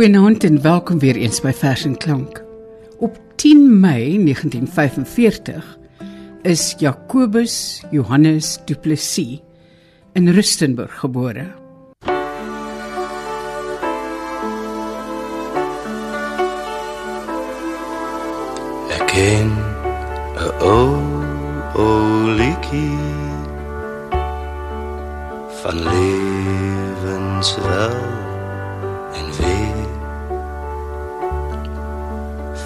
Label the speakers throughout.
Speaker 1: Goeienaand en welkom weer eens by Vers en Klank. Op 10 Mei 1945 is Jacobus Johannes Du Plessis in Rustenburg gebore.
Speaker 2: Ek ken 'n ou ou liedjie van lewenswel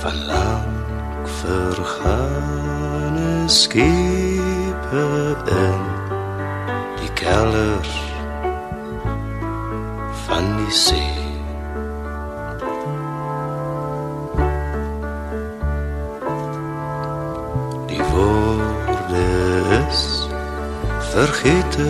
Speaker 2: van lank vergane skepe in die keller van die see. Die woorde is vergete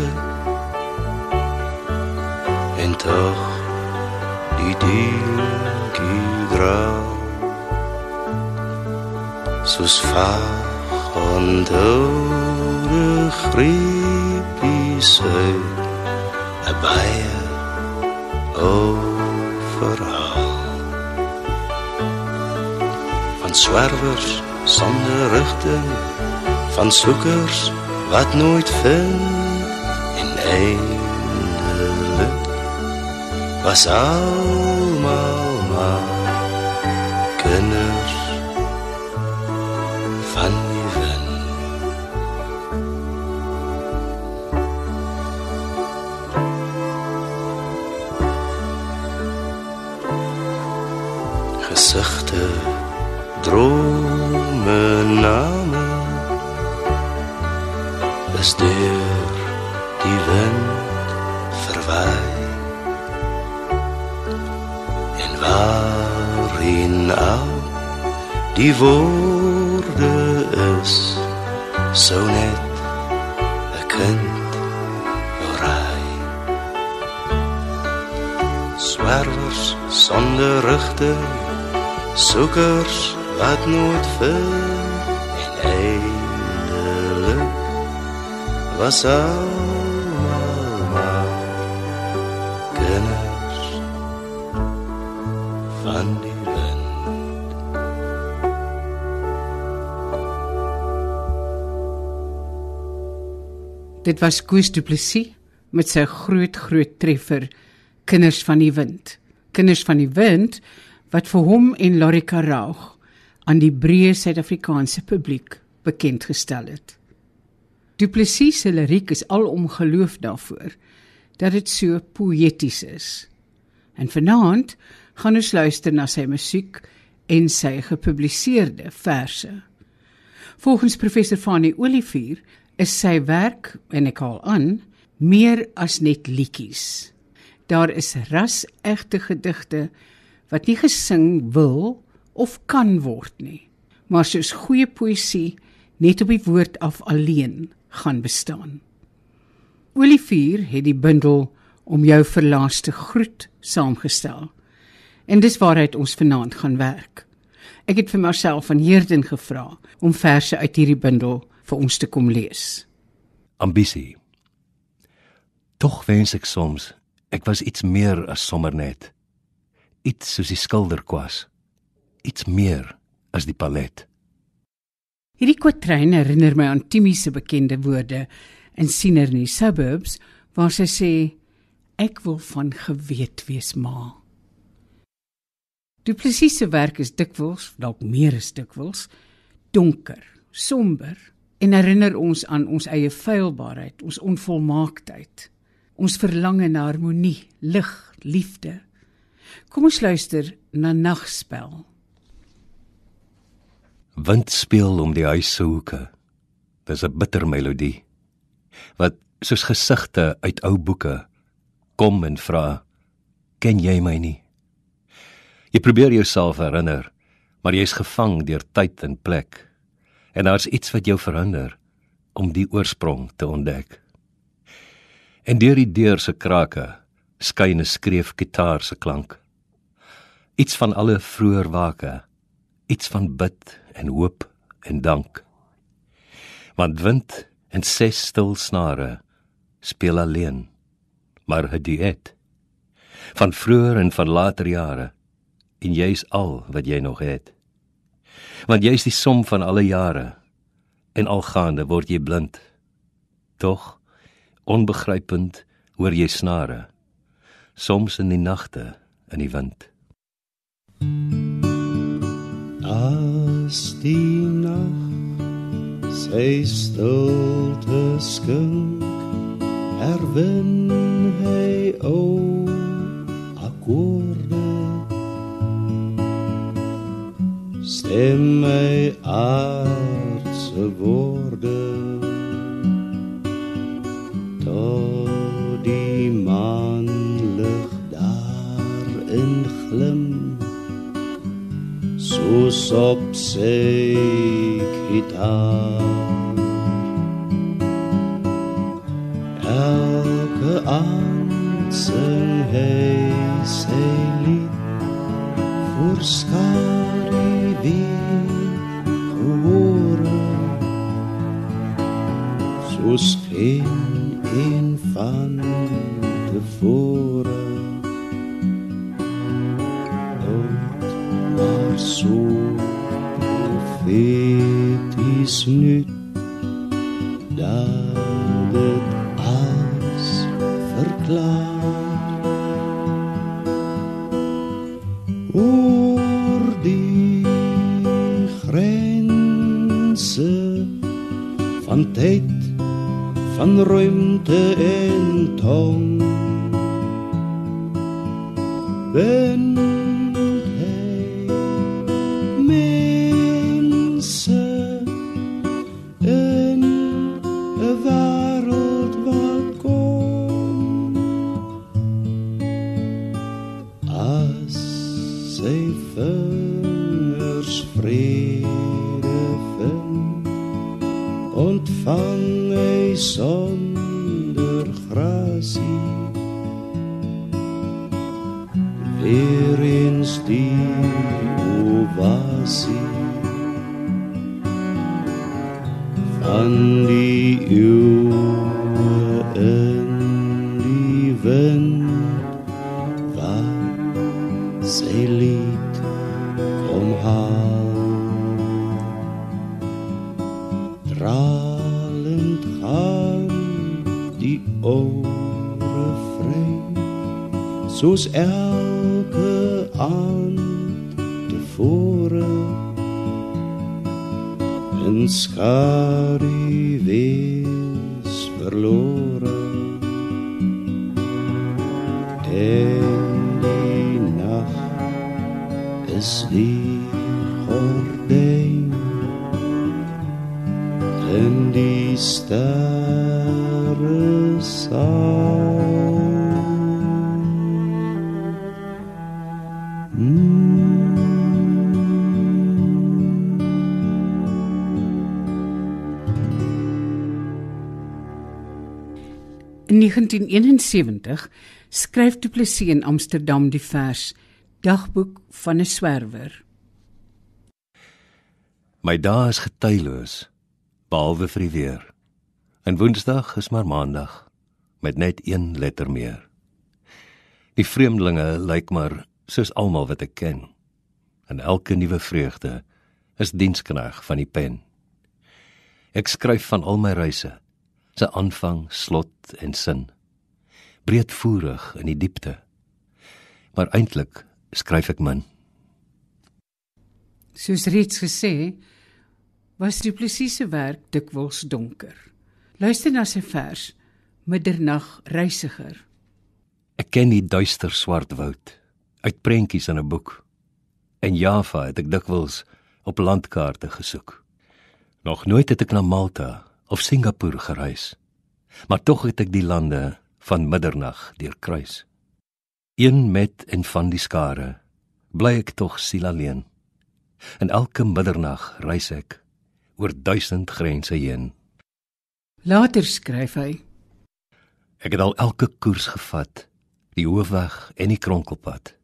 Speaker 2: soos vaag onthoorde griepies uit a baie overhaal. Van swervers sonder rigting van soekers wat nooit vind. En eindelik was almal name is deur die wind verwaai en waarin al die woorde is so net 'n kind raai swervers sonder rigting soekers wat nooit vind en eindelik was almal maar kinders van die wind
Speaker 1: Dit was Koos Du Plessis met sy groot groot treffer Kinders van die Wind. Kinders van die Wind wat vir hom en Lorika Raag aan die breë Suid-Afrikaanse publiek bekend gestel het. Du Plessis se liriek is alom geloof daarvoor dat dit so poëties is. En vanaand gaan ons luister na sy musiek en sy gepubliseerde verse. Volgens professor Fanie Olivier is sy werk en ek haal aan meer as net liedjies. Daar is ras-egte gedigte wat nie gesing wil of kan word nie, maar soos goeie poësie net op die woord af alleen gaan bestaan. Olivier het die bundel om jou verlaaste groet saamgestel. En dis waaruit ons vanaand gaan werk. Ek het vir myself van Heerden gevra om verse uit hierdie bundel vir ons te kom lees.
Speaker 3: ambisie. Tog wens ek soms ek was iets meer as sommer net. Iets soos die skilderkwas. Iets meer as die palet.
Speaker 1: Hierdie kwatryn herinner my aan Timmy se bekende woorde in Siener in die suburbs waar sy sê ek wil van geweet wees ma. Die presiese werk is dikwels, dalk meer as dikwels, donker, somber en herinner ons aan ons eie feilbaarheid, ons onvolmaaktheid, ons verlange na harmonie, lig, liefde. Kom ons luister na Nagspel.
Speaker 3: Wind speel om die huis se hoeke. Dis 'n bitter melodie wat soos gesigte uit ou boeke kom en vra: "Ken jy my nie?" Jy probeer jouself herinner, maar jy's gevang deur tyd en plek. En daar's iets wat jou verhinder om die oorsprong te ontdek. En deur die deur se krake skyn 'n skreef gitaar se klank. Iets van alle vroeër wake, iets van bid en hoop en dank. Want wind en ses stil snare speel alleen, maar 'n duet van vroeër en van later jare en jy's al wat jy nog het. Want jy's die som van alle jare en algaande word jy blind. Tog onbegrypend hoor jy snare soms in die nagte in die wind.
Speaker 2: As die nag sy stilte skink herwin hy o akkoorde stem my aardse woorde tot die maan soos op sy gitaar elke aand sing hy sy lied voor skare weer gehore soos geen een van tevore oor die grense van tyd van ruimte en tong ben weer eens die ovasie van die eeuwe in die wind wat sy lied kom haal. Dralend gaan die ore vry soos elke in skadu wees verlore. En die nag is die gordijn en die sterre saal
Speaker 1: 1971 skryf Du Plessis in Amsterdam die vers Dagboek van 'n swerwer.
Speaker 3: My dae is getyloos behalwe vir die weer. En Woensdag is maar Maandag met net een letter meer. Die vreemdelinge lyk maar soos almal wat ek ken. En elke nuwe vreugde is dienskneg van die pen. Ek skryf van al my reise, se aanvang, slot en sin. Breedvoerig in die diepte. Maar eintlik skryf ek min.
Speaker 1: Soos reeds gesê, was Du Plessis se werk dikwels donker. Luister na sy vers Middernag reisiger.
Speaker 3: Ek ken die duister swart woud uit prentjies in 'n boek. In Java het ek dikwels op landkaarte gesoek. Nog nooit het ek na Malta of Singapore gereis, maar tog het ek die lande van middernag deurkruis. Een met en van die skare bly ek tog siel alleen. En elke middernag reis ek oor duisend grense heen.
Speaker 1: Later skryf hy:
Speaker 3: Ek het al elke koers gevat, die hoofweg en die kronkelpad.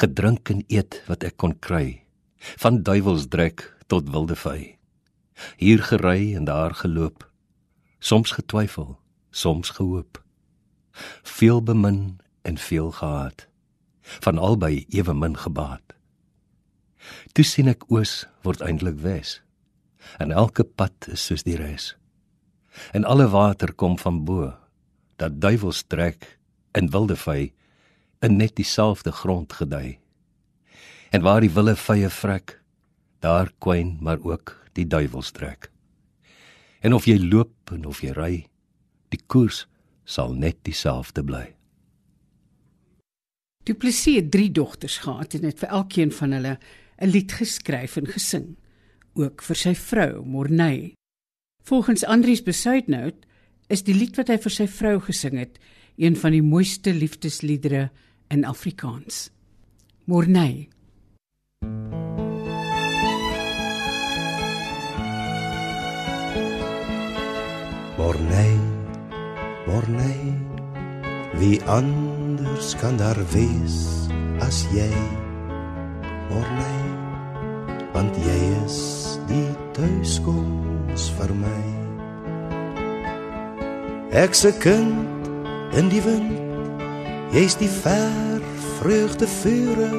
Speaker 3: Gedrink en eet wat ek kon kry, van duiwelsdrek tot wilde vy. Hier gery en daar geloop, soms getwyfel, soms gehoop. Veel bemin en veel gehaat, van albei ewe min gebaat. Toe sien ek oos word eintlik wes. En elke pad is soos die res. En alle water kom van bo. Dat duiwels trek in wilde vy in net dieselfde grond gedei. En waar die wille vye vrek, daar kwyn maar ook die duiwels trek. En of jy loop en of jy ry, die koers sal net dieselfde bly.
Speaker 1: Du Plessis het 3 dogters gehad en het vir elkeen van hulle 'n lied geskryf en gesing, ook vir sy vrou Morney. Volgens Andries Besuidnout is die lied wat hy vir sy vrou gesing het, een van die mooiste liefdesliedere in Afrikaans. Morney.
Speaker 2: Morney, Morney, wie anders kan daar wees as jy? Morney, want jy is die tuiskoms vir my. Ek se kind in die wind, jy's die ver vreugde vure,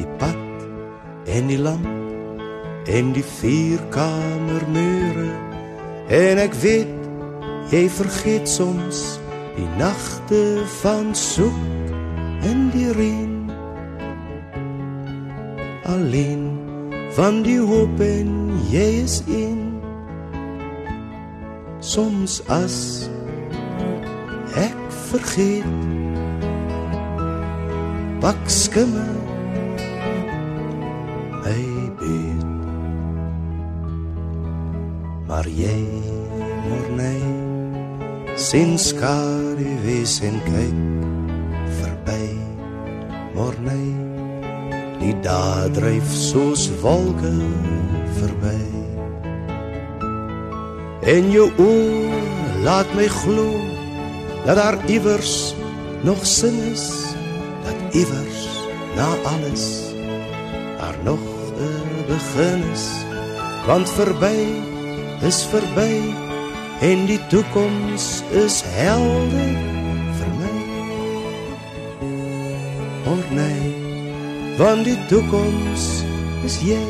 Speaker 2: die pad en die lamp en die vierkamer mure. En ek weet jy vergeet soms die nagte van soek in die reën. Alleen van die hoop en jy is in soms as ek vergeet pak skimme my bed. Maar jy morney sien skare wees en kyk verby morney die dae dryf soos wolke verby. En jou oë laat my glo dat daar iewers nog sin is dat iewers na alles daar nog 'n begin is. Want verby is verby en die toekoms is helder vir my. Hoor nee want die toekoms is jy.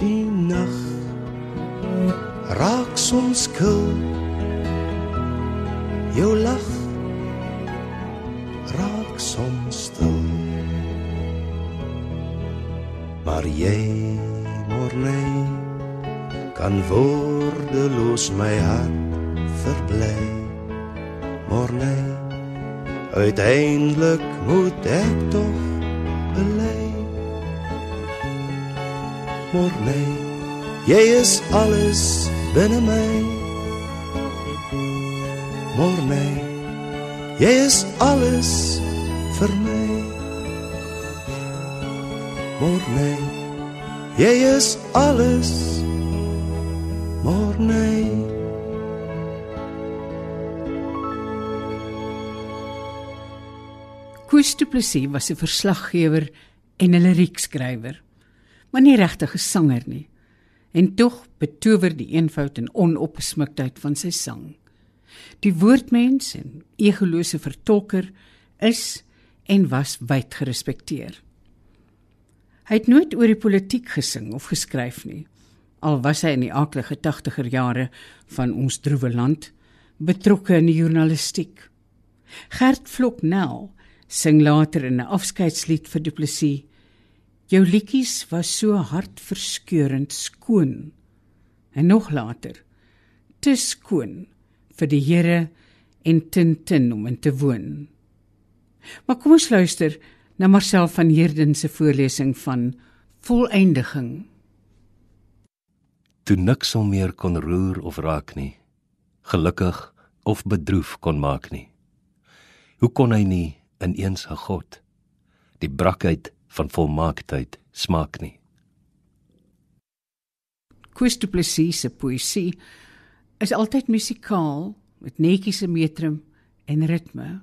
Speaker 2: Die nag raak soms kil jou lag raak soms stil. Maar jy morney kan woordeloos my hart verbly. Morney uiteindelik moet ek tog bely. Morney jy is alles binne my. Morney jy is alles vir my. Morney jy is alles morney
Speaker 1: Koos Du Plessis was 'n verslaggewer en 'n liriekskrywer, maar nie regtig 'n sanger nie. En tog betower die eenvoud en onopgesmuktheid van sy sang. Die woordmens en egolose vertolker is en was wyd gerespekteer. Hy het nooit oor die politiek gesing of geskryf nie, al was hy in die aaklige 80er jare van ons droewe land betrokke in die journalistiek. Gert Vloknel sing later in 'n afskeidslied vir Du Plessis. Jou liedjies was so hartverskeurend skoon. En nog later, te skoon vir die Here en tintin om in te woon. Maar kom ons luister na Marcel van Heerden se voorlesing van Volëindiging.
Speaker 3: Toe niks hom meer kon roer of raak nie, gelukkig of bedroef kon maak nie. Hoe kon hy nie ineens 'n God die brakheid van volmaaktheid smaak nie.
Speaker 1: Koos Du Plessis se poësie is altyd musikaal met netjiese metrum en ritme.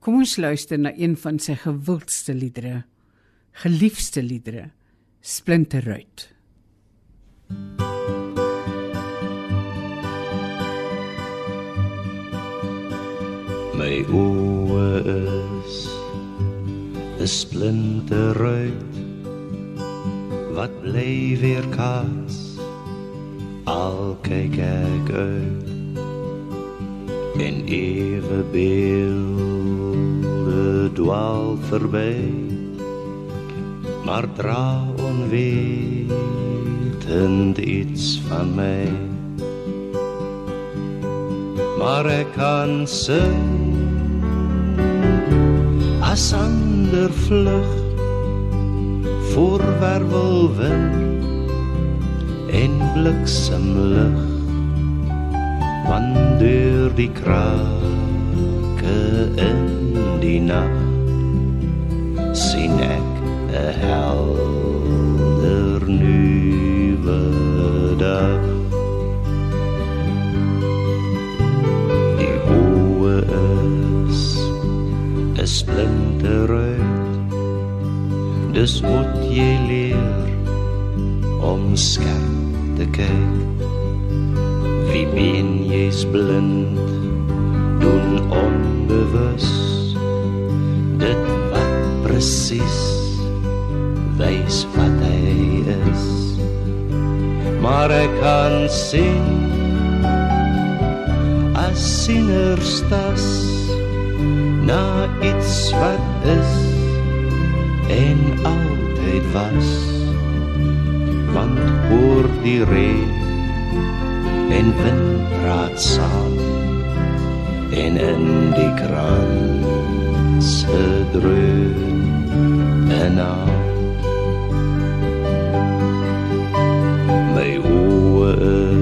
Speaker 1: Kom ons luister na een van sy gewildste liedere, geliefde liedere, Splinterruit.
Speaker 2: My oë is 'n splinteruit wat bly weer kaas. Al kyk ek uit en ewe beelde dwaal verby maar dra onwetend iets van my. Maar ek kan sing as ander vlug voor wervelwind en bliksemlig want deur die krake in die nag sien ek 'n helder dis moet jy leer om skerp te kyk. Wie ben jy's blind doen onbewus. Dit wat presies wys wat hy is. Maar ek kan sien as sinnerstas na iets wat is was want hoor die reën en wind praat saam en in die krans se en aan my oë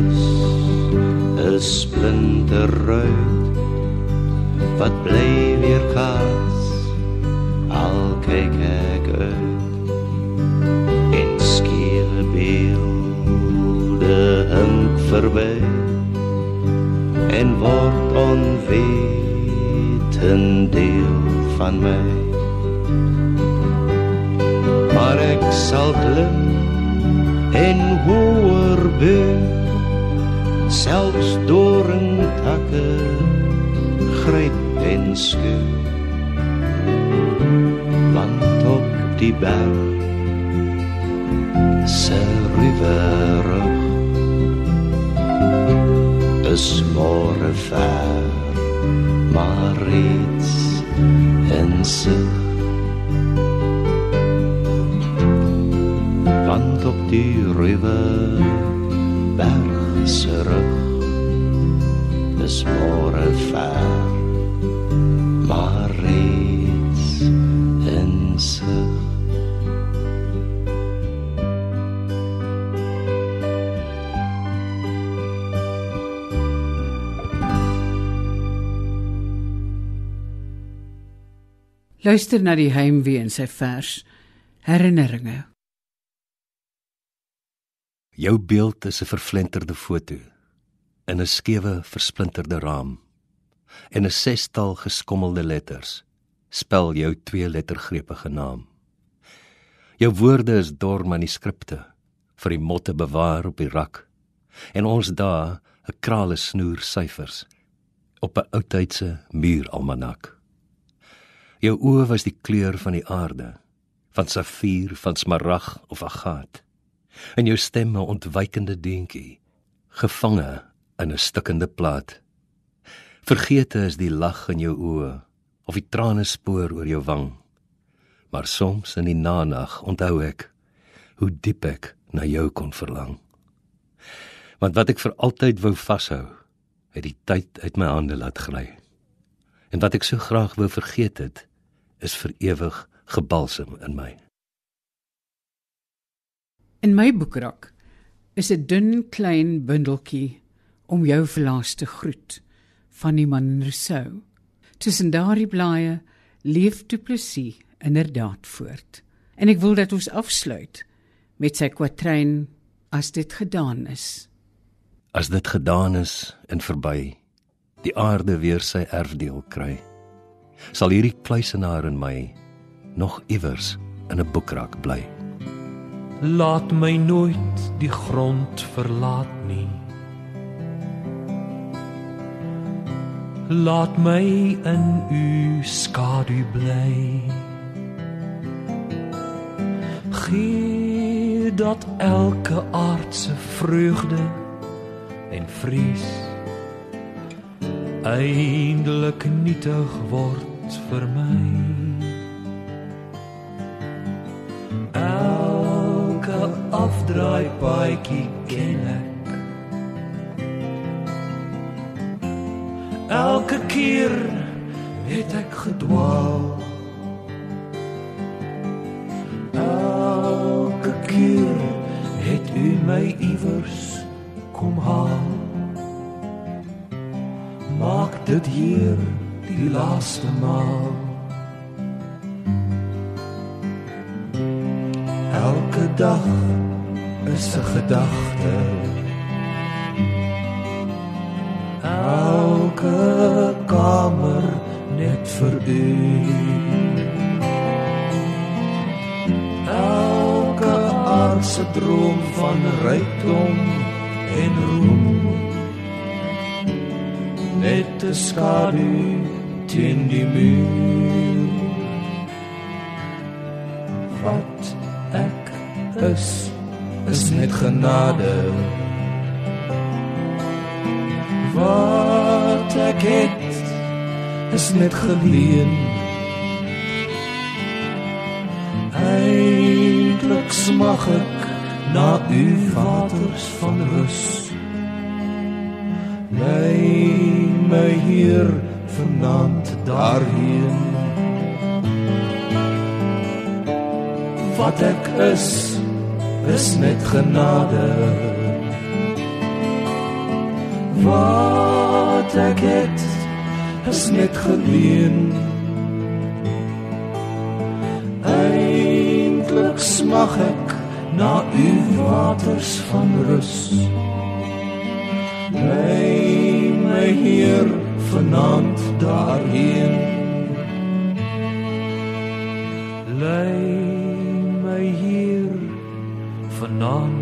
Speaker 2: is 'n splinterruit wat bly en word onwetend deel van my. Maar ek sal klim en hoor buig selfs doringtakke gryp en skeur want op die berg se rivier is môre ver maar reeds in sig. Want op die rivier berg se rug is môre ver
Speaker 1: Luister na die heimwee in sy vers Herinneringe.
Speaker 3: Jou beeld is 'n vervlenterde foto in 'n skewe, versplinterde raam. En 'n sestal geskommelde letters spel jou twee lettergrepige naam. Jou woorde is dor manuskripte vir die motte bewaar op die rak. En ons dae 'n krale snoer syfers op 'n oudtydse muuralmanak. Jou oë was die kleur van die aarde, van safier, van smarag of agaat. En jou stem 'n ontwykende deentjie, gevange in 'n stikkende plaat. Vergete is die lag in jou oë of die trane spoor oor jou wang. Maar soms in die nanag onthou ek hoe diep ek na jou kon verlang. Want wat ek vir altyd wou vashou, het die tyd uit my hande laat gly. En wat ek so graag wou vergeet het, is vir ewig gebalsem in my.
Speaker 1: In my boekrak is 'n dun klein bundeltjie om jou verlaas te groet van die man Rousseau. Tussen daardie blaaie leef Du Plessis inderdaad voort. En ek wil dat ons afsluit met sy kwatryn as dit gedaan is.
Speaker 3: As dit gedaan is en verby, die aarde weer sy erfdeel kry, sal hierdie kluisenaar in my nog iewers in 'n boekrak bly.
Speaker 4: Laat my nooit die grond verlaat nie. Laat my in u skadu bly. gee dat elke aardse vreugde en vrees eindelik nietig word vir my. Elke afdraai paadjie ken ek. Elke keer het ek gedwaal. Elke keer het u my iewers kom haal dit hier die laaste maal. Elke dag is 'n gedagte elke kamer net vir u. Elke aardse droom van rykdom en roem net 'n skadu teen die muur. Wat ek is is net genade. Wat ek het is net geleen. Eintlik smag ek na u waters van rus lei my hier vanaand daarheen. Wat ek is is net genade. Wat ek het is net geleen. Eintlik smag ek na u waters van rus. Lei my hier vanaand daarheen. Lei my hier vanaand